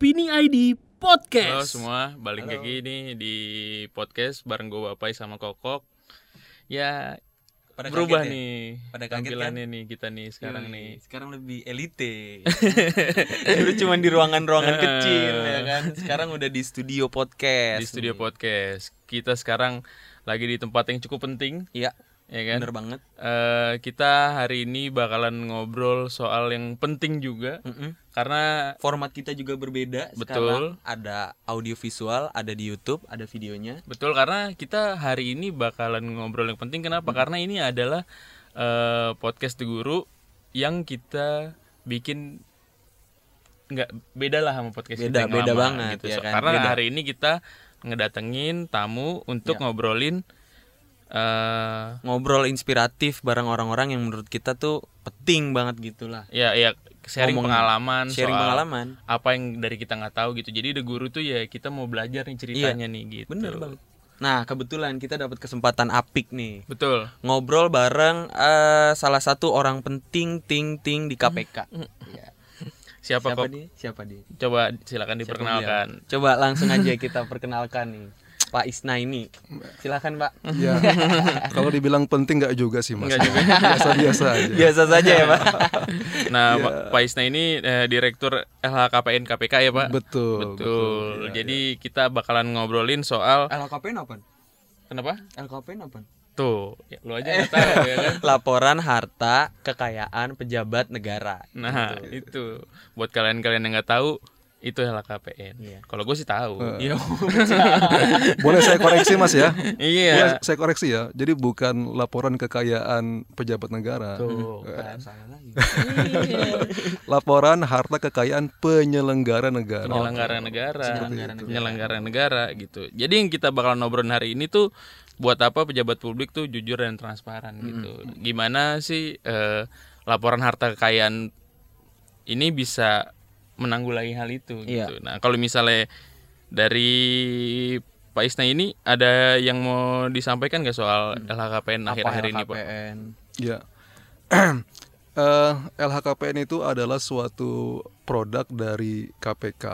Opini ID Halo Podcast. semua, balik Halo. lagi nih di podcast bareng gue Bapai sama Kokok. Ya Pada berubah kaget ya? nih Pada kaget tampilannya nih kita nih sekarang Yoi, nih. Sekarang lebih elite. Dulu cuma di ruangan-ruangan kecil ya kan. Sekarang udah di studio podcast. Di studio nih. podcast. Kita sekarang lagi di tempat yang cukup penting, Iya, ya kan? bener banget. Eh, kita hari ini bakalan ngobrol soal yang penting juga Mm-mm. karena Format kita juga berbeda. Betul. Sekarang ada audio visual, ada di YouTube, ada videonya. betul karena kita hari ini bakalan ngobrol yang penting kenapa? Karena ini adalah eh, podcast The Guru yang kita bikin nggak beda lah sama podcast Beda- kita yang beda lama banget, gitu. ya kan? karena Beda. hari ini kita ngedatengin tamu untuk Ya. ngobrolin eh Ngobrol inspiratif bareng orang-orang yang menurut kita tuh penting banget gitu lah. ya ya sharing Ngomong- pengalaman Sharing soal pengalaman. apa yang dari kita nggak tahu gitu jadi The Guru tuh ya kita mau belajar nih ceritanya nih gitu Iya, Bener banget. Nah, kebetulan kita dapat kesempatan apik nih. betul ngobrol bareng eh, salah satu orang penting ting ting di KPK. Ya. siapa, Siapa kok nih? Siapa nih? coba silakan Siapa diperkenalkan beliau? Coba langsung aja kita perkenalkan nih. Pak Isna ini. Silakan, Pak. Ya, kalau dibilang penting nggak juga sih mas. Nggak juga. Biasa-biasa aja. Biasa saja ya, Pak. Nah, Pak Pak Isna ini eh, direktur LHKPN KPK ya, Pak? Betul. Betul. Ya, Jadi kita bakalan ngobrolin soal LKPN apa? kenapa? LKPN apa? Tuh, ya, lu aja nggak tahu ya kan. Laporan harta kekayaan pejabat negara. Nah, itu buat kalian-kalian yang nggak tahu itu LHKPN. Iya. Kalau gue sih tahu. Iya. Boleh saya koreksi mas ya? Iya. Boleh saya koreksi ya. Jadi bukan laporan kekayaan pejabat negara. Tuh. Salah lagi. Laporan harta kekayaan penyelenggara negara. penyelenggara negara, Penyelenggara negara. penyelenggara negara gitu. Jadi yang kita bakal ngobrolin hari ini tuh buat apa pejabat publik tuh jujur dan transparan gitu. Gimana sih eh, laporan harta kekayaan ini bisa menanggulangi hal itu Iya. gitu. Nah, kalau misalnya dari Pak Isna ini ada yang mau disampaikan gak soal LHKPN akhir-akhir ini, Pak? Ya. Eh, LHKPN itu adalah suatu produk dari KPK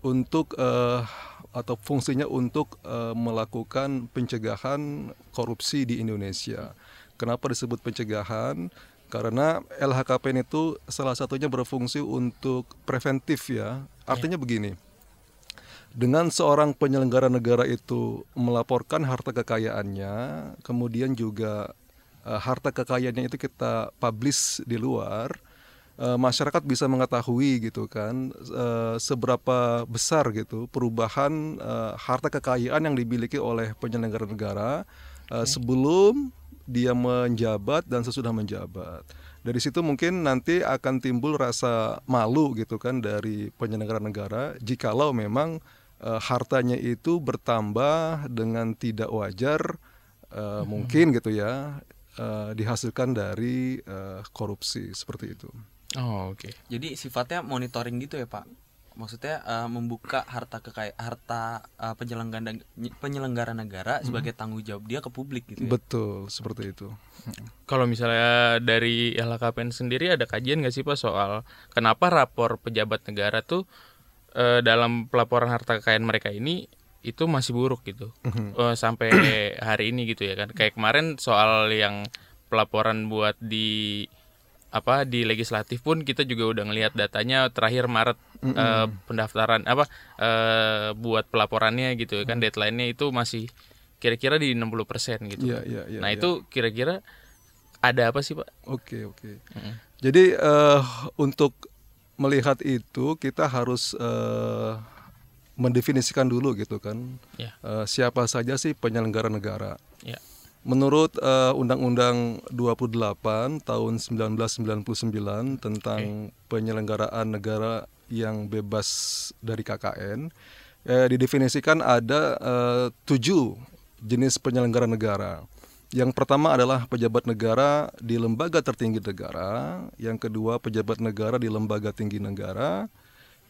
untuk eh, atau fungsinya untuk eh, melakukan pencegahan korupsi di Indonesia. Kenapa disebut pencegahan? Karena LHKPN itu salah satunya berfungsi untuk preventif ya. Artinya begini. Dengan seorang penyelenggara negara itu melaporkan harta kekayaannya, kemudian juga eh, harta kekayaannya itu kita publish di luar, eh, masyarakat bisa mengetahui gitu kan eh, seberapa besar gitu perubahan eh, harta kekayaan yang dimiliki oleh penyelenggara negara eh, sebelum dia menjabat dan sesudah menjabat. Dari situ mungkin nanti akan timbul rasa malu gitu kan dari penyelenggara negara jikalau memang eh, hartanya itu bertambah dengan tidak wajar eh, mungkin gitu ya eh, dihasilkan dari eh, korupsi seperti itu. Oh, oke. Jadi sifatnya monitoring gitu ya Pak. Maksudnya eh, membuka harta kekaya harta eh, penyelenggara penyelenggara negara sebagai tanggung jawab dia ke publik gitu ya. Betul, seperti itu. Kalau misalnya dari LHKPN sendiri ada kajian nggak sih Pak soal kenapa rapor pejabat negara tuh eh, dalam pelaporan harta kekayaan mereka ini itu masih buruk gitu? Eh, sampai hari ini gitu ya kan? Kayak kemarin soal yang pelaporan buat di apa di legislatif pun kita juga udah ngelihat datanya terakhir Maret eh, pendaftaran apa eh, buat pelaporannya gitu ya kan deadline-nya itu masih kira-kira di 60% gitu. Iya, iya, iya, nah, iya. itu kira-kira ada apa sih, Pak? Oke, oke. Jadi eh, untuk melihat itu kita harus eh, mendefinisikan dulu gitu kan Ya. eh, siapa saja sih penyelenggara negara. Ya. Menurut eh, Undang-Undang 28 tahun 1999 tentang penyelenggaraan negara yang bebas dari KKN, eh, didefinisikan ada eh, tujuh jenis penyelenggara negara. Yang pertama adalah pejabat negara di lembaga tertinggi negara, yang kedua pejabat negara di lembaga tinggi negara,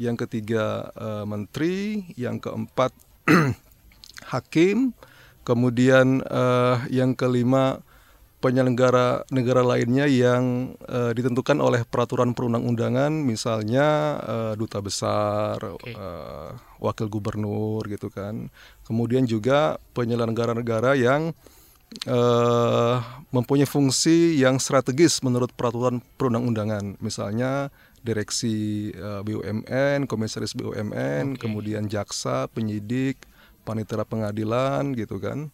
yang ketiga eh, menteri, yang keempat hakim, kemudian eh, yang kelima penyelenggara negara lainnya yang uh, ditentukan oleh peraturan perundang-undangan, misalnya uh, duta besar, Oke. uh, wakil gubernur, gitu kan. Kemudian juga penyelenggara negara yang uh, mempunyai fungsi yang strategis menurut peraturan perundang-undangan, misalnya direksi uh, BUMN, komisaris BUMN, Oke. kemudian jaksa, penyidik, panitera pengadilan, gitu kan.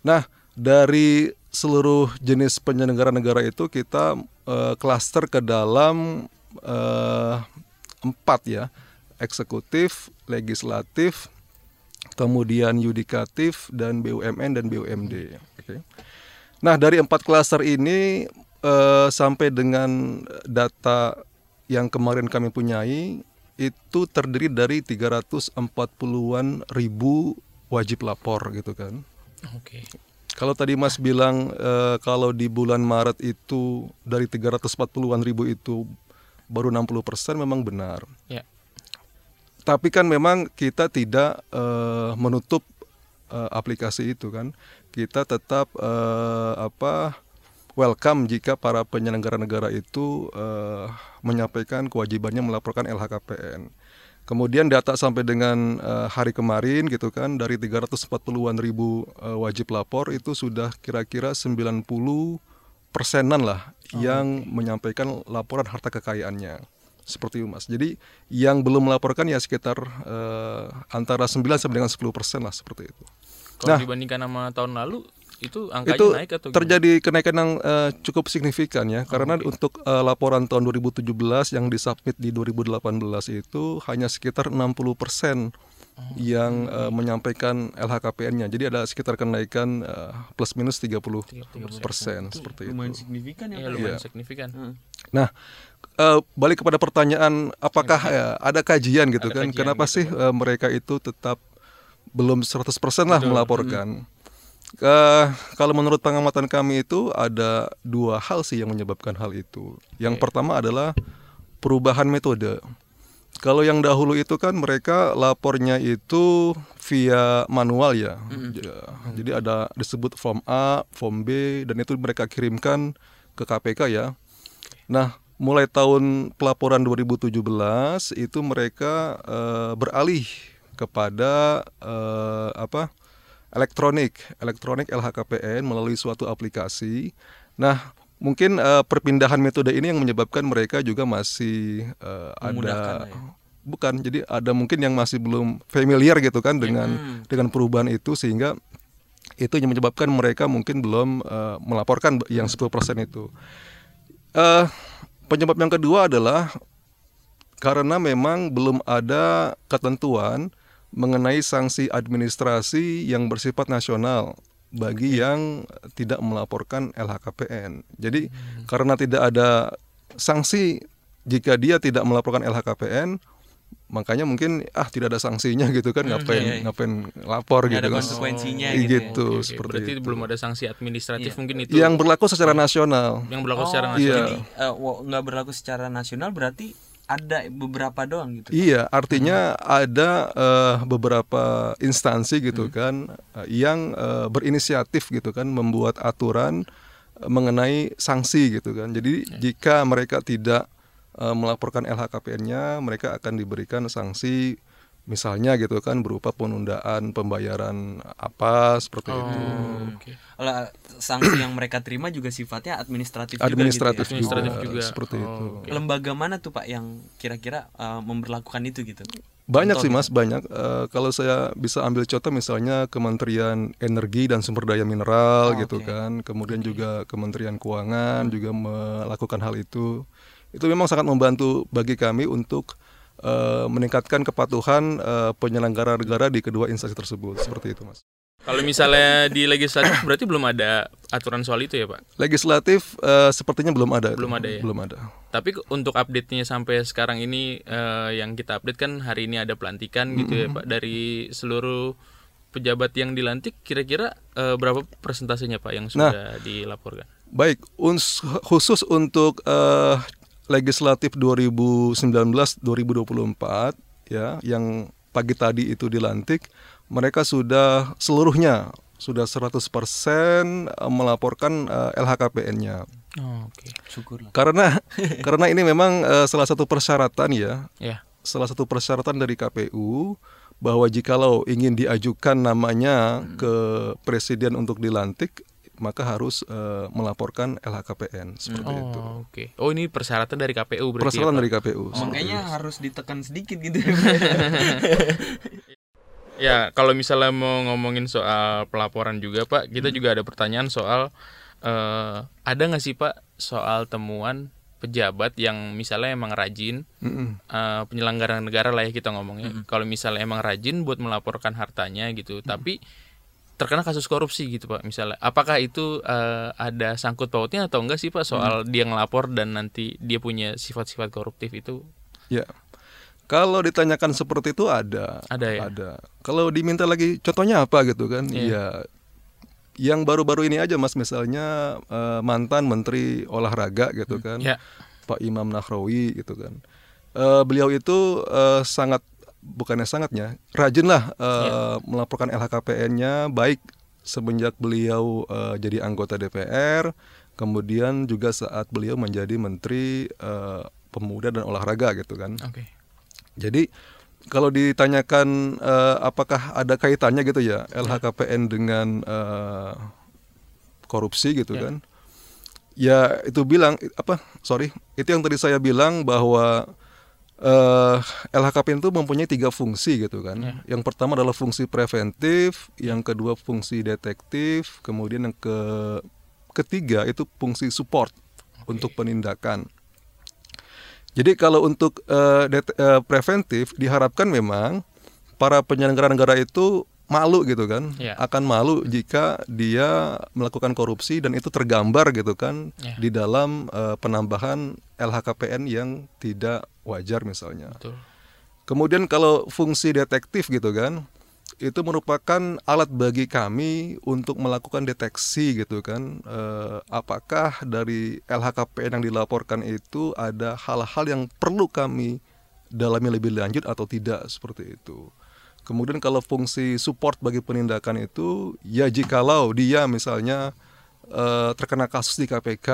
Nah, dari seluruh jenis penyelenggara negara itu kita eh, klaster ke dalam eh, empat ya, eksekutif, legislatif, kemudian yudikatif dan BUMN dan BUMD. Oke. Nah, dari empat klaster ini eh, sampai dengan data yang kemarin kami punyai itu terdiri dari 340-an ribu wajib lapor gitu kan. Oke. Kalau tadi Mas bilang eh, kalau di bulan Maret itu dari 340-an ribu itu baru 60% memang benar. Ya. Tapi kan memang kita tidak eh, menutup eh, aplikasi itu kan. Kita tetap eh, apa welcome jika para penyelenggara negara itu eh, menyampaikan kewajibannya melaporkan LHKPN. Kemudian data sampai dengan eh, hari kemarin gitu kan dari 340-an ribu eh, wajib lapor itu sudah kira-kira 90 persenan lah yang menyampaikan laporan harta kekayaannya. Seperti itu Mas. Jadi yang belum melaporkan ya sekitar eh, antara 9 sampai dengan 10 persen lah seperti itu. Kalau Nah. dibandingkan sama tahun lalu itu angkanya itu naik atau gimana? terjadi kenaikan yang eh, cukup signifikan ya karena untuk eh, laporan tahun 2017 yang disubmit di 2018 itu hanya sekitar 60% yang eh, menyampaikan LHKPN-nya. Jadi ada sekitar kenaikan eh, plus minus 30 persen seperti lumayan itu. signifikan ya Pak. lumayan Iya. signifikan. Heeh. Nah, eh, balik kepada pertanyaan apakah ya, ada kajian gitu Ada kan? kajian Kenapa gitu sih eh, mereka itu tetap belum 100% lah melaporkan? Eh, kalau menurut pengamatan kami itu ada dua hal sih yang menyebabkan hal itu. Yang Oke. pertama adalah perubahan metode. Kalau yang dahulu itu kan mereka lapornya itu via manual ya. Ya, Jadi ada disebut form A, form B dan itu mereka kirimkan ke KPK ya. Nah, mulai tahun pelaporan 2017 itu mereka eh, beralih kepada eh, apa? Elektronik, elektronik LHKPN melalui suatu aplikasi. Nah, mungkin eh, perpindahan metode ini yang menyebabkan mereka juga masih Memudahkan ada ya. bukan. Jadi ada mungkin yang masih belum familiar gitu kan dengan Hmm. dengan perubahan itu sehingga itu yang menyebabkan mereka mungkin belum eh, melaporkan yang 10% itu. Eh penyebab yang kedua adalah karena memang belum ada ketentuan mengenai sanksi administrasi yang bersifat nasional bagi yang tidak melaporkan LHKPN. Jadi karena tidak ada sanksi jika dia tidak melaporkan LHKPN, makanya mungkin ah tidak ada sanksinya gitu kan ngapain iya, iya. ngapain lapor Nggak gitu ada kan. konsekuensinya Iya, gitu ya. gitu, Oke, oke. seperti Berarti itu. belum ada sanksi administratif Iya. mungkin itu Yang berlaku secara nasional. yang berlaku Oh, secara iya. nasional. Jadi eh, nggak berlaku secara nasional berarti ada beberapa doang gitu. Iya, artinya ada eh, beberapa instansi gitu kan eh, yang eh, berinisiatif gitu kan membuat aturan mengenai sanksi gitu kan. Jadi jika mereka tidak eh, melaporkan LHKPN-nya, mereka akan diberikan sanksi misalnya gitu kan berupa penundaan pembayaran apa seperti itu. Oh, oke. Kalau sanksi yang mereka terima juga sifatnya administratif, Administratif, juga gitu ya. Administratif juga, juga. seperti Oh, itu. oke. Lembaga mana tuh Pak yang kira-kira eh, memperlakukan itu gitu? Banyak Contoh sih Mas, banyak. Eh, kalau saya bisa ambil contoh misalnya Kementerian Energi dan Sumber Daya Mineral Oh, gitu oke. kan. Kemudian juga Kementerian Keuangan juga melakukan hal itu. Itu memang sangat membantu bagi kami untuk eh, meningkatkan kepatuhan eh, penyelenggara negara di kedua instansi tersebut. Seperti itu, Mas. Kalau misalnya di legislatif berarti belum ada aturan soal itu ya, Pak. Legislatif eh, sepertinya belum ada. Belum ada ya? Belum ada. Tapi untuk update-nya sampai sekarang ini eh, yang kita update kan hari ini ada pelantikan gitu ya, Pak dari seluruh pejabat yang dilantik kira-kira eh, berapa persentasenya Pak yang sudah dilaporkan? Baik, khusus untuk eh, legislatif 2019-2024 ya yang pagi tadi itu dilantik, mereka sudah seluruhnya sudah 100% melaporkan uh, LHKPN-nya. Oh, oke. Syukurlah. Karena karena ini memang uh, salah satu persyaratan ya. Ya. Salah satu persyaratan dari KPU bahwa jikalau ingin diajukan namanya ke presiden untuk dilantik maka harus uh, melaporkan LHKPN seperti itu. Oh, oke. Oh, ini persyaratan dari KPU berarti. Persyaratan ya, dari KPU. Makanya harus ditekan sedikit gitu. Ya, kalau misalnya mau ngomongin soal pelaporan juga, Pak, kita juga ada pertanyaan soal eh, ada nggak sih, Pak, soal temuan pejabat yang misalnya emang rajin Mm-mm. eh, penyelenggara negara lah ya kita ngomongnya. Kalau misalnya emang rajin buat melaporkan hartanya gitu, tapi terkena kasus korupsi gitu, Pak. Misalnya, apakah itu eh, ada sangkut pautnya atau enggak sih, Pak, soal dia ngelapor dan nanti dia punya sifat-sifat koruptif itu? Ya. Kalau ditanyakan seperti itu ada. Ada ya? Ada. Kalau diminta lagi contohnya apa gitu kan? Iya. Ya. Yang baru-baru ini aja Mas misalnya eh, mantan menteri olahraga gitu kan. Ya. Pak Imam Nahrawi gitu kan. Eh, beliau itu eh, sangat bukannya sangatnya rajin lah eh, melaporkan LHKPN-nya baik semenjak beliau eh, jadi anggota DPR, kemudian juga saat beliau menjadi menteri eh, pemuda dan olahraga gitu kan. Oke. Jadi kalau ditanyakan eh, apakah ada kaitannya gitu ya LHKPN dengan eh, korupsi gitu Ya. kan? Ya itu bilang apa? Sorry, itu yang tadi saya bilang bahwa eh, LHKPN itu mempunyai tiga fungsi gitu kan. Ya. Yang pertama adalah fungsi preventif, yang kedua fungsi detektif, kemudian yang ke ketiga itu fungsi support untuk penindakan. Jadi kalau untuk det- eh, preventif diharapkan memang para penyelenggara negara itu malu gitu kan, Ya. akan malu jika dia melakukan korupsi dan itu tergambar gitu kan Ya. di dalam eh, penambahan LHKPN yang tidak wajar misalnya. Betul. Kemudian kalau fungsi detektif gitu kan, itu merupakan alat bagi kami untuk melakukan deteksi gitu kan, eh, apakah dari LHKPN yang dilaporkan itu ada hal-hal yang perlu kami dalami lebih lanjut atau tidak seperti itu. Kemudian kalau fungsi support bagi penindakan itu, ya jikalau dia misalnya eh, terkena kasus di KPK,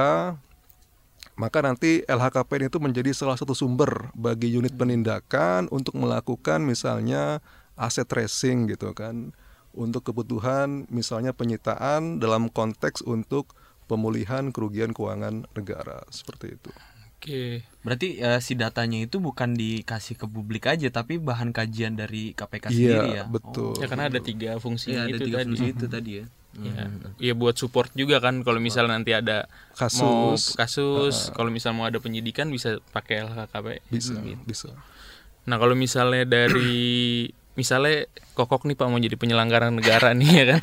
maka nanti LHKPN itu menjadi salah satu sumber bagi unit penindakan untuk melakukan misalnya aset tracing gitu kan untuk kebutuhan misalnya penyitaan dalam konteks untuk pemulihan kerugian keuangan negara seperti itu. Oke. Berarti eh, si datanya itu bukan dikasih ke publik aja tapi bahan kajian dari KPK sendiri ya. Iya, betul. Ya karena ada tiga fungsi Iya, ada itu tiga tadi. fungsi itu tadi ya. Ya, ya buat support juga kan kalau misalnya nanti ada mau Kasus. kasus, kalau misalnya mau ada penyidikan bisa pakai LHKP. Bisa, Gitu. bisa. Nah, kalau misalnya dari misalnya kokok nih Pak mau jadi penyelenggara negara nih ya kan.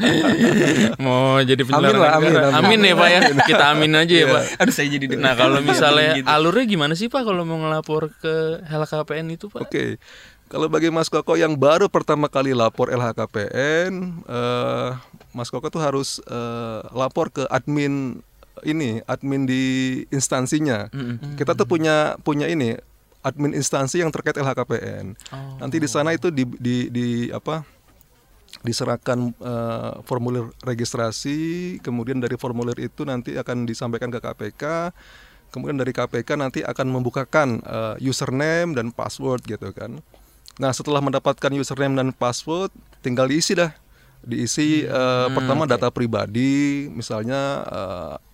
mau jadi penyelenggara Amin lah, amin, negara. amin. Amin, ya Pak ya. Kita amin aja ya, Pak. Aduh saya jadi Nah, kalau misalnya gitu. alurnya gimana sih Pak kalau mau ngelapor ke LHKPN itu, Pak? Oke. Kalau bagi Mas Koko yang baru pertama kali lapor LHKPN, eh, Mas Koko tuh harus eh, lapor ke admin ini, admin di instansinya. Kita tuh punya punya ini admin instansi yang terkait LHKPN. Oh. Nanti di sana itu di, di, di apa? diserahkan eh, formulir registrasi, kemudian dari formulir itu nanti akan disampaikan ke KPK, kemudian dari KPK nanti akan membukakan eh, username dan password gitu kan. Nah setelah mendapatkan username dan password, tinggal diisi dah, diisi eh, pertama data pribadi, misalnya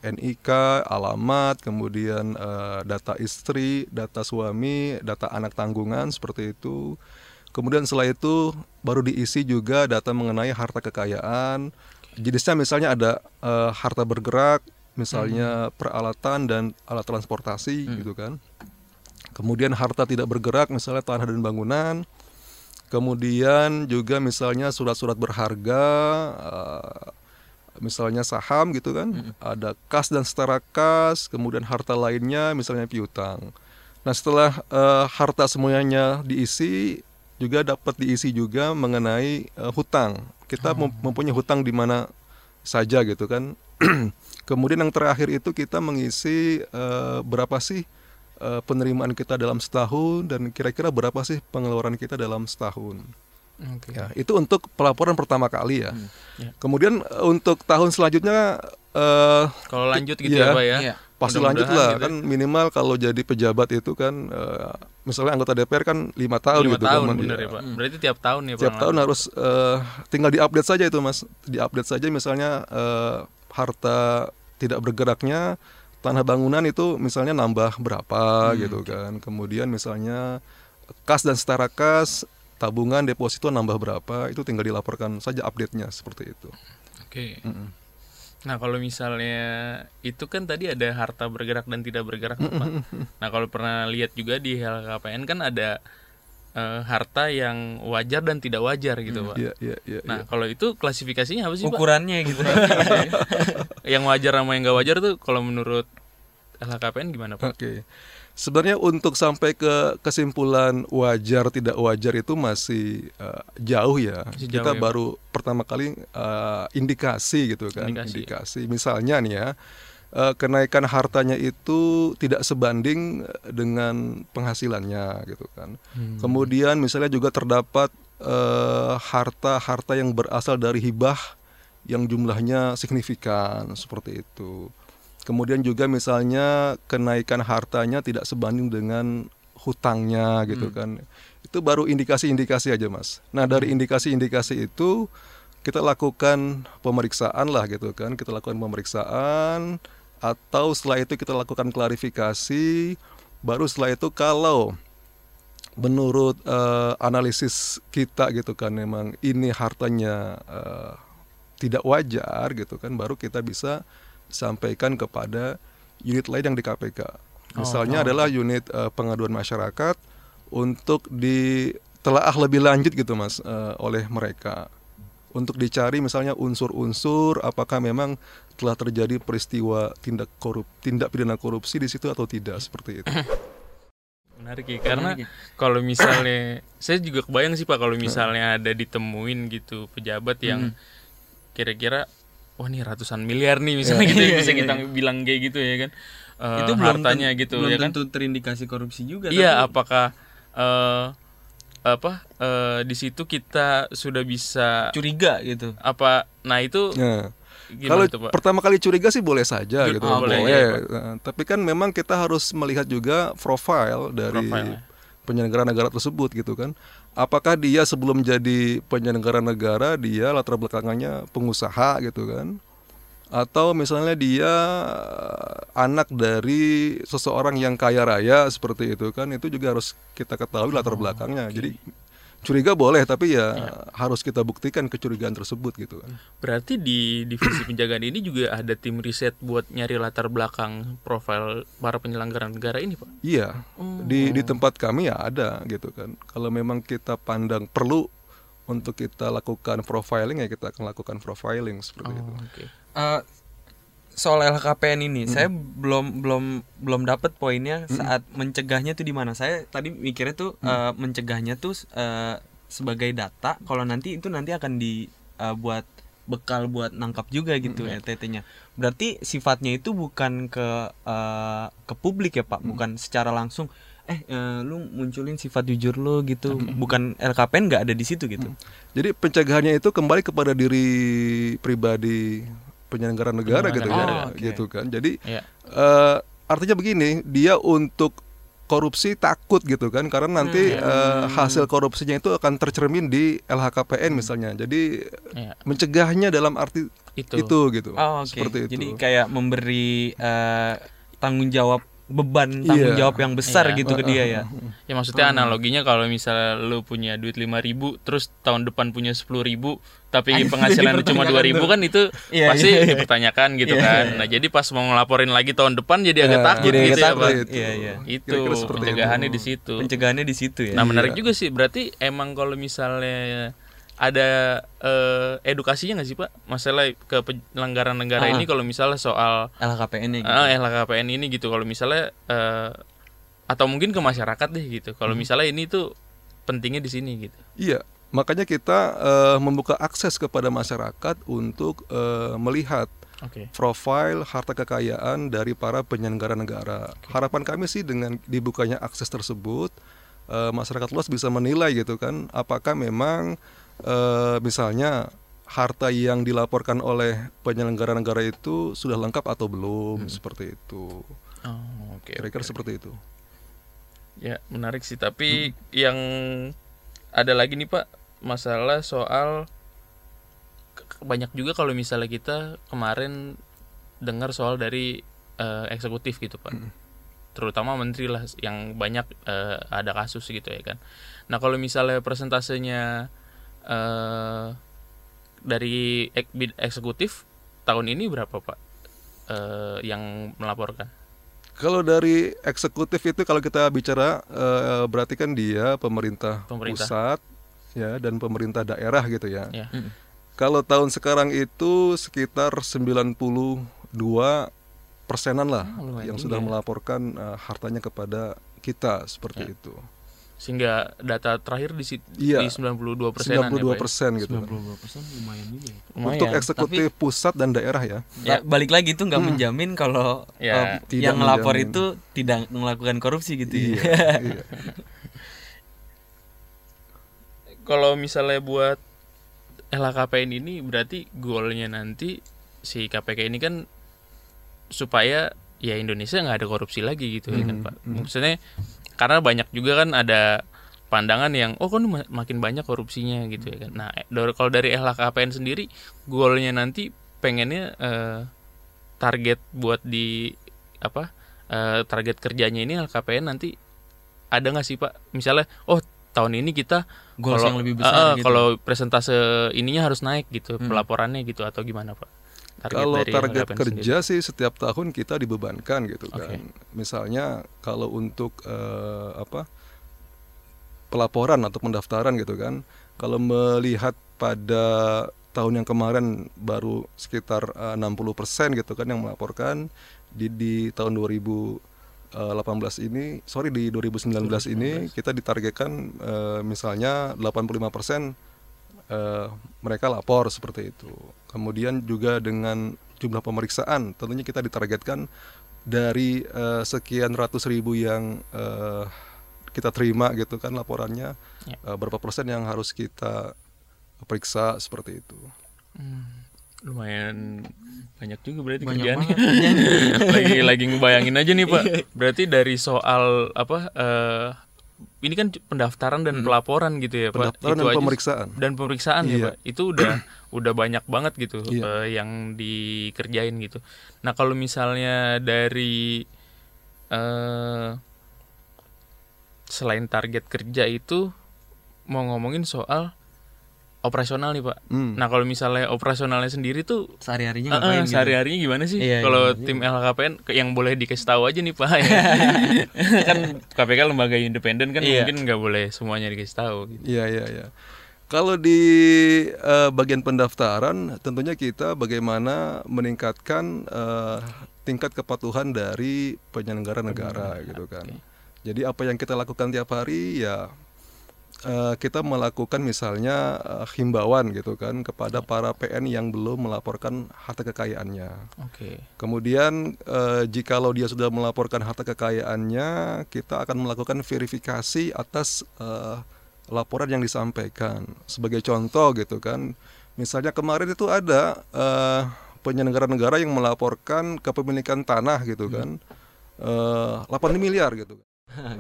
eh, NIK, alamat, kemudian eh, data istri, data suami, data anak tanggungan seperti itu. Kemudian setelah itu baru diisi juga data mengenai harta kekayaan. Jenisnya misalnya ada eh, harta bergerak, misalnya peralatan dan alat transportasi gitu kan. Kemudian harta tidak bergerak misalnya tanah dan bangunan. Kemudian juga misalnya surat-surat berharga eh, misalnya saham gitu kan. Ada kas dan setara kas, kemudian harta lainnya misalnya piutang. Nah, setelah eh, harta semuanya diisi juga dapat diisi juga mengenai eh, hutang. Kita mem- mempunyai hutang di mana saja gitu kan. Kemudian yang terakhir itu kita mengisi eh, berapa sih eh, penerimaan kita dalam setahun dan kira-kira berapa sih pengeluaran kita dalam setahun. Oke. Ya, itu untuk pelaporan pertama kali ya. Ya. Kemudian eh, untuk tahun selanjutnya eh Kalau lanjut gitu Iya. ya, Pak ya. Iya. pasti lanjut lah gitu. kan minimal kalau jadi pejabat itu kan eh, misalnya anggota DPR kan lima tahun Lima gitu tahun kan, bener ya. ya, Pak. Berarti tiap tahun ya, Pak. tiap tahun harus eh, tinggal diupdate saja itu mas diupdate saja misalnya eh, harta tidak bergeraknya tanah bangunan itu misalnya nambah berapa gitu kan kemudian misalnya kas dan setara kas tabungan deposito nambah berapa itu tinggal dilaporkan saja update-nya seperti itu Oke. Mm-mm. Nah, kalau misalnya itu kan tadi ada harta bergerak dan tidak bergerak, Pak. Nah, kalau pernah lihat juga di LKPN kan ada eh, harta yang wajar dan tidak wajar gitu, Pak. Iya iya iya Nah, kalau itu klasifikasinya apa sih, Pak? Ukurannya gitu. yang wajar sama yang nggak wajar tuh kalau menurut LHKPN gimana, Pak? Oke. Sebenarnya untuk sampai ke kesimpulan wajar tidak wajar itu masih eh, jauh ya. Masih jauh Kita ya, Pak. baru pertama kali eh, indikasi gitu kan. Indikasi. Indikasi. Misalnya nih ya, eh, kenaikan hartanya itu tidak sebanding eh, dengan penghasilannya gitu kan. Hmm. Kemudian misalnya juga terdapat eh, harta-harta yang berasal dari hibah yang jumlahnya signifikan seperti itu. Kemudian juga misalnya kenaikan hartanya tidak sebanding dengan hutangnya gitu kan. Itu baru indikasi-indikasi aja, Mas. Nah, dari indikasi-indikasi itu kita lakukan pemeriksaan lah gitu kan. Kita lakukan pemeriksaan atau setelah itu kita lakukan klarifikasi. Baru setelah itu kalau menurut eh, analisis kita gitu kan memang ini hartanya eh, tidak wajar gitu kan baru kita bisa sampaikan kepada unit lain yang di KPK. Misalnya adalah unit eh, pengaduan masyarakat untuk ditelaah lebih lanjut gitu Mas eh, oleh mereka. Untuk dicari misalnya unsur-unsur apakah memang telah terjadi peristiwa tindak korup tindak pidana korupsi di situ atau tidak seperti itu. Menarik ya, karena kalau misalnya saya juga kebayang sih Pak kalau misalnya ada ditemuin gitu pejabat yang kira-kira wah nih ratusan miliar nih misalnya gitu ya, bisa kita bilang kayak gitu ya kan. Eh, itu belum hartanya ten- gitu belum ya kan. tentu terindikasi korupsi juga. Iya, tapi- apakah eh apa eh di situ kita sudah bisa curiga gitu. apa nah itu gimana Kalau Pak? pertama kali curiga sih boleh saja Ju- gitu, oh, boleh, boleh. iya, Pak. Nah, tapi kan memang kita harus melihat juga profil dari Profile, ya. penyelenggara negara tersebut gitu kan. Apakah dia sebelum jadi penyelenggara negara dia latar belakangnya pengusaha gitu kan? Atau misalnya dia eh, anak dari seseorang yang kaya raya seperti itu kan itu juga harus kita ketahui latar belakangnya. Jadi curiga boleh tapi ya harus kita buktikan kecurigaan tersebut gitu kan. Berarti di divisi penjagaan ini juga ada tim riset buat nyari latar belakang profil para penyelenggara negara ini, Pak. Iya, di di tempat kami ya ada gitu kan. Kalau memang kita pandang perlu untuk kita lakukan profiling ya kita akan lakukan profiling seperti itu. Oke. Eh, soal LHKPN ini saya belum belum belum dapat poinnya saat mencegahnya tuh di mana. Saya tadi mikirnya tuh eh, mencegahnya tuh eh, sebagai data. Kalau nanti itu nanti akan dibuat bekal buat nangkap juga gitu RTT-nya berarti sifatnya itu bukan ke eh, ke publik ya pak? Bukan secara langsung eh eh, lu munculin sifat jujur lu gitu bukan LKPN nggak ada di situ gitu Jadi pencegahannya itu kembali kepada diri pribadi penyelenggara negara gitu ya, Penyelenggara. Oh, oke. gitu kan. Jadi Iya. eh, artinya begini, dia untuk korupsi takut gitu kan karena nanti eh, hasil korupsinya itu akan tercermin di LHKPN misalnya. Jadi Iya. mencegahnya dalam arti Itu. itu gitu. Oh, oke. Seperti itu. Jadi kayak memberi eh, tanggung jawab beban tanggung Iya. jawab yang besar Iya. gitu ke dia ya. Ya maksudnya analoginya kalau misalnya lu punya duit 5000 terus tahun depan punya 10000 tapi penghasilan lu cuma 2000 kan itu Iya, pasti iya, iya. dipertanyakan gitu Iya, kan. iya. Nah, jadi pas mau ngelaporin lagi tahun depan jadi agak Ya, takut jadi agak gitu ya, takut. Pak. Itu. Iya, iya. Itu pencegahannya itu. di situ. Pencegahannya di situ ya. Nah, menarik Iya. juga sih. Berarti emang kalau misalnya ada eh, edukasinya nggak sih Pak? Masalah ke penyelenggaraan negara Ah. ini kalau misalnya soal LHKPN-nya gitu. ah, LHKPN ini gitu. Kalau misalnya eh, atau mungkin ke masyarakat deh gitu. Kalau Hmm. misalnya ini tuh pentingnya di sini gitu. Iya, makanya kita eh, membuka akses kepada masyarakat untuk eh, melihat Oke. profil harta kekayaan dari para penyelenggara negara. Harapan kami sih dengan dibukanya akses tersebut eh, masyarakat luas bisa menilai gitu kan apakah memang eh, misalnya harta yang dilaporkan oleh penyelenggara negara itu sudah lengkap atau belum seperti itu Oh, oke. kira-kira oke. seperti itu Ya, menarik sih, tapi yang ada lagi nih, Pak, masalah soal banyak juga kalau misalnya kita kemarin dengar soal dari eh, eksekutif gitu, Pak. Terutama menteri lah yang banyak eh, ada kasus gitu ya kan. Nah, kalau misalnya persentasenya eh dari ek- bid- eksekutif tahun ini berapa, Pak? Eh, yang melaporkan? Kalau dari eksekutif itu kalau kita bicara eh, berarti kan dia pemerintah, Pemerintah. pusat ya dan pemerintah daerah gitu ya. Ya. Kalau tahun sekarang itu sekitar 92 persenan lah Oh, yang sudah ya. melaporkan eh, hartanya kepada kita seperti Ya. itu. Sehingga data terakhir di, Iya. di 92 persenan 92 ya, Pak, ya? persen gitu. 92% lumayan juga ya. Lumayan. Untuk eksekutif pusat dan daerah ya. Ya, balik lagi itu nggak menjamin kalau Ya, tidak yang menjamin. itu tidak melakukan korupsi gitu ya. Iya, iya. Kalau misalnya buat LHKPN ini berarti goalnya nanti si KPK ini kan supaya ya Indonesia nggak ada korupsi lagi gitu ya kan Hmm, Pak. Maksudnya karena banyak juga kan ada pandangan yang oh kan ma- makin banyak korupsinya gitu ya kan. Nah, eh, dari- kalau dari LHKPN sendiri goalnya nanti pengennya eh, target buat di apa eh, target kerjanya ini LHKPN nanti ada nggak sih Pak? Misalnya oh tahun ini kita Goals kalau- yang lebih besar eh, gitu. Kalau presentase ininya harus naik gitu Hmm. pelaporannya gitu atau gimana Pak? Kalau dari target kerja sih setiap tahun kita dibebankan gitu Oke. kan. Misalnya kalau untuk eh, apa pelaporan atau pendaftaran gitu kan. Kalau melihat pada tahun yang kemarin baru sekitar eh, 60% gitu kan yang melaporkan di di tahun 2018 ini, sorry di 2019 ini kita ditargetkan eh, misalnya 85% eh, mereka lapor seperti itu. Kemudian juga dengan jumlah pemeriksaan, tentunya kita ditargetkan dari eh, sekian ratus ribu yang eh, kita terima gitu kan laporannya, Ya. eh, berapa persen yang harus kita periksa seperti itu. Hmm, lumayan banyak juga berarti Banyak kerjaannya. lagi lagi ngebayangin aja nih Pak. Berarti dari soal apa eh ini kan pendaftaran dan pelaporan gitu ya Pak. Pendaftaran dan aja- pemeriksaan. dan pemeriksaan ya Iya. Pak. Itu udah udah banyak banget gitu Iya. eh, yang dikerjain gitu. Nah, kalau misalnya dari eh selain target kerja itu mau ngomongin soal operasional nih Pak. Hmm. Nah, kalau misalnya operasionalnya sendiri tuh Sehari-harinya eh, ngapain eh, gitu? sehari-harinya gimana sih? Iya, kalau iya, tim LHKPN yang boleh dikasih tahu aja nih Pak. ya. kan KPK lembaga independen kan Iya. mungkin nggak boleh semuanya dikasih tahu gitu. Iya iya iya. Kalau di eh, bagian pendaftaran, tentunya kita bagaimana meningkatkan eh, tingkat kepatuhan dari penyelenggara negara gitu kan. Jadi apa yang kita lakukan tiap hari ya eh, kita melakukan misalnya eh, himbauan gitu kan kepada para PN yang belum melaporkan harta kekayaannya. Oke. Kemudian eh, jikalau dia sudah melaporkan harta kekayaannya, kita akan melakukan verifikasi atas eh, laporan yang disampaikan. Sebagai contoh gitu kan, misalnya kemarin itu ada eh, penyelenggara negara yang melaporkan kepemilikan tanah gitu kan, eh, 8 miliar gitu.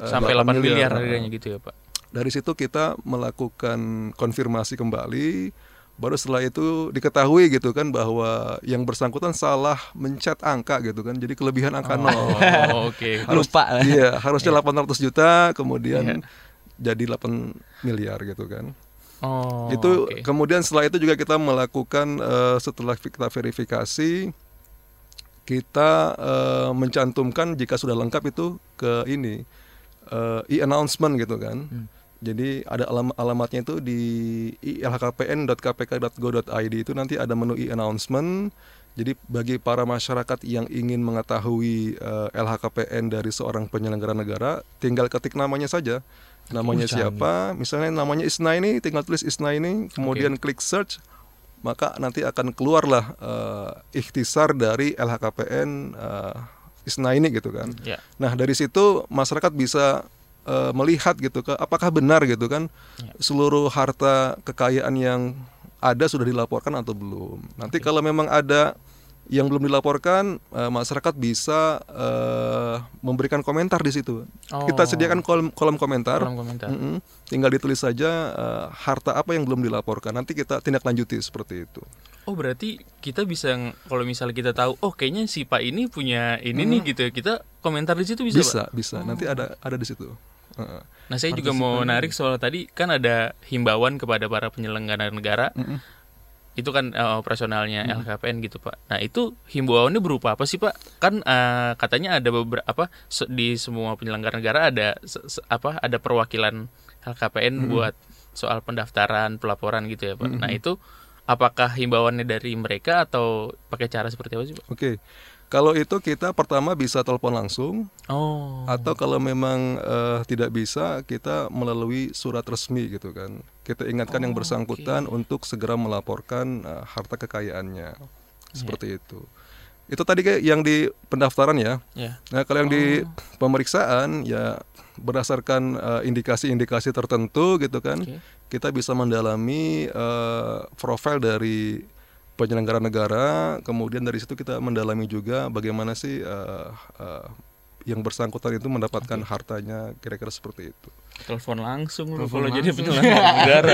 Sampai 8 miliar eh, harganya gitu ya, Pak. Dari situ kita melakukan konfirmasi kembali baru setelah itu diketahui gitu kan bahwa yang bersangkutan salah mencet angka gitu kan jadi kelebihan angka nol Oh, oke. Harus- Lupa. iya harusnya 800 juta kemudian Iya. jadi 8 miliar gitu kan Oh, itu oke. kemudian setelah itu juga kita melakukan eh, setelah kita verifikasi kita eh, mencantumkan jika sudah lengkap itu ke ini eh, e-announcement gitu kan. Jadi ada alam- alamatnya itu di ilhkpn.kpk.go.id itu nanti ada menu e-announcement. Jadi bagi para masyarakat yang ingin mengetahui eh, LHKPN dari seorang penyelenggara negara, tinggal ketik namanya saja. Namanya siapa? Misalnya namanya Isna ini, tinggal tulis Isna ini, kemudian klik search, maka nanti akan keluarlah eh, ikhtisar dari LHKPN eh, Isna ini gitu kan. Ya. Nah dari situ masyarakat bisa eh, melihat gitu ke apakah benar gitu kan Ya. seluruh harta kekayaan yang ada sudah dilaporkan atau belum. Nanti kalau memang ada yang belum dilaporkan, eh, masyarakat bisa eh, memberikan komentar di situ. Kita Oh. sediakan kolom, kolom komentar. Kolom komentar. Mm-mm. Tinggal ditulis saja eh, harta apa yang belum dilaporkan. Nanti kita tindak lanjuti seperti itu. Oh berarti kita bisa kalau misalnya kita tahu oh kayaknya si Pak ini punya ini nih gitu ya kita komentar di situ bisa, Bisa, Pak? bisa. Nanti ada ada di situ. Nah saya juga mau narik soal tadi kan ada himbauan kepada para penyelenggara negara Mm-mm. itu kan eh, operasionalnya LKPN gitu Pak. Nah itu himbauannya berupa apa sih Pak? Kan eh, katanya ada beberapa se- di semua penyelenggara negara ada se- se- apa ada perwakilan LKPN buat soal pendaftaran pelaporan gitu ya Pak. Nah itu apakah himbauannya dari mereka atau pakai cara seperti apa sih Pak? Oke. Kalau itu kita pertama bisa telepon langsung Oh. atau kalau memang eh, tidak bisa kita melalui surat resmi gitu kan. Kita ingatkan yang bersangkutan untuk segera melaporkan eh, harta kekayaannya. Seperti itu. Itu tadi kayak yang di pendaftaran ya. Ya. Nah, kalau yang di pemeriksaan ya berdasarkan eh, indikasi-indikasi tertentu gitu kan, Oke. kita bisa mendalami eh, profil dari penyelenggara negara, kemudian dari situ kita mendalami juga bagaimana sih eh, eh, yang bersangkutan itu mendapatkan hartanya kira-kira seperti itu. Telepon langsung lu Telepon kalau jadi penyelenggara negara.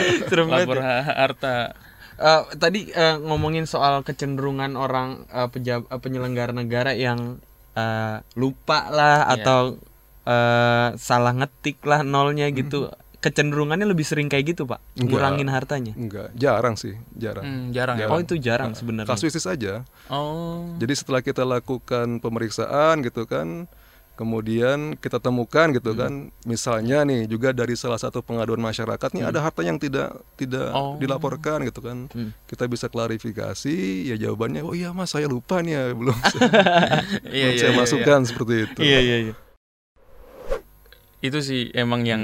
Lapor ha- harta. Eh, tadi eh, ngomongin soal kecenderungan orang eh, pejab- eh, penyelenggara negara yang eh, lupa lah Iya. atau eh, salah ngetik lah nolnya gitu. Kecenderungannya lebih sering kayak gitu pak, Enggak. ngurangin hartanya. Enggak, jarang sih, jarang. Hmm, jarang ya. Oh Pak? itu jarang sebenarnya. Kasuistis aja. Oh. Jadi setelah kita lakukan pemeriksaan gitu kan, kemudian kita temukan gitu kan, misalnya nih juga dari salah satu pengaduan masyarakat nih ada harta yang tidak tidak Oh. dilaporkan gitu kan, Hmm. kita bisa klarifikasi, ya jawabannya, oh iya mas saya lupa nih ya belum, Iya, belum iya, saya iya, masukkan seperti itu. Iya iya iya. Itu sih emang yang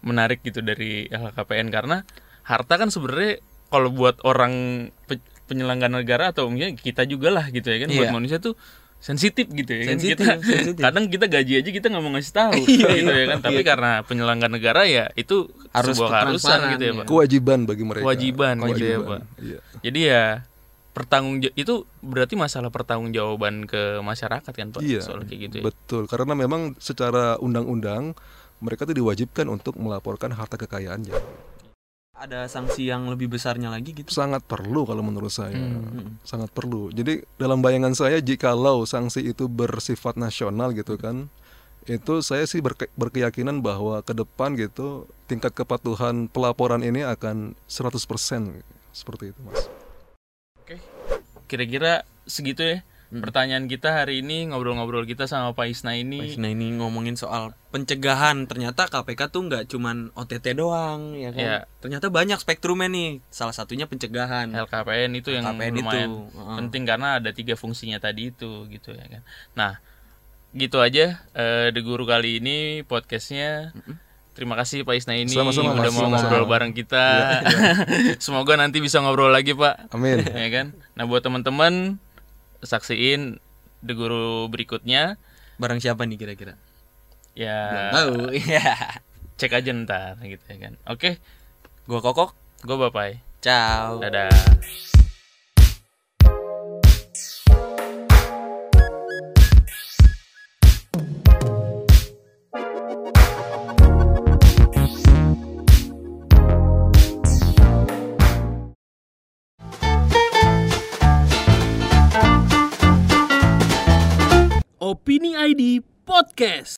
menarik gitu dari LHKPN karena harta kan sebenarnya kalau buat orang pe- penyelenggara negara atau mungkin kita juga lah gitu ya kan buat Iya. manusia tuh sensitif gitu ya kan Sensitif, kita sensitif. kadang kita gaji aja kita nggak mau ngasih tahu Iya, gitu iya. ya kan tapi Iya. karena penyelenggara negara ya itu Harus sebuah keharusan gitu ya iya. pak Kewajiban bagi mereka. Kewajiban gitu ya, Kewajiban, Pak. Iya. jadi ya pertanggung itu berarti masalah pertanggungjawaban ke masyarakat kan pak Iya, soal kayak gitu ya betul. Karena memang secara undang-undang mereka itu diwajibkan untuk melaporkan harta kekayaannya. Ada sanksi yang lebih besarnya lagi gitu. Sangat perlu kalau menurut saya. Hmm. sangat perlu. Jadi dalam bayangan saya jikalau sanksi itu bersifat nasional gitu kan, itu saya sih berke- berkeyakinan bahwa ke depan gitu tingkat kepatuhan pelaporan ini akan 100% seperti itu, Mas. Oke, kira-kira segitu ya Hmm. pertanyaan kita hari ini ngobrol-ngobrol kita sama Pak Isna ini. Nah ini ngomongin soal pencegahan ternyata KPK tuh nggak cuman OTT doang ya kan. Iya. Ternyata banyak spektrumnya nih. Salah satunya pencegahan. LKPN itu yang LKPN itu, lumayan heeh. penting karena ada tiga fungsinya tadi itu gitu ya kan. Nah, gitu aja eh The Guru kali ini podcastnya. Terima kasih Pak Isna ini Sama-sama, udah Mas. mau Sama-sama. ngobrol bareng kita. Semoga nanti bisa ngobrol lagi Pak. Amin. ya kan. Nah buat teman-teman saksiin The Guru berikutnya Barang siapa nih kira-kira? ya Tahu. Iya. cek aja ntar gitu ya kan. Oke, Gua kokok. gue Bapai. Ciao. Dadah. Opini ID Podcast.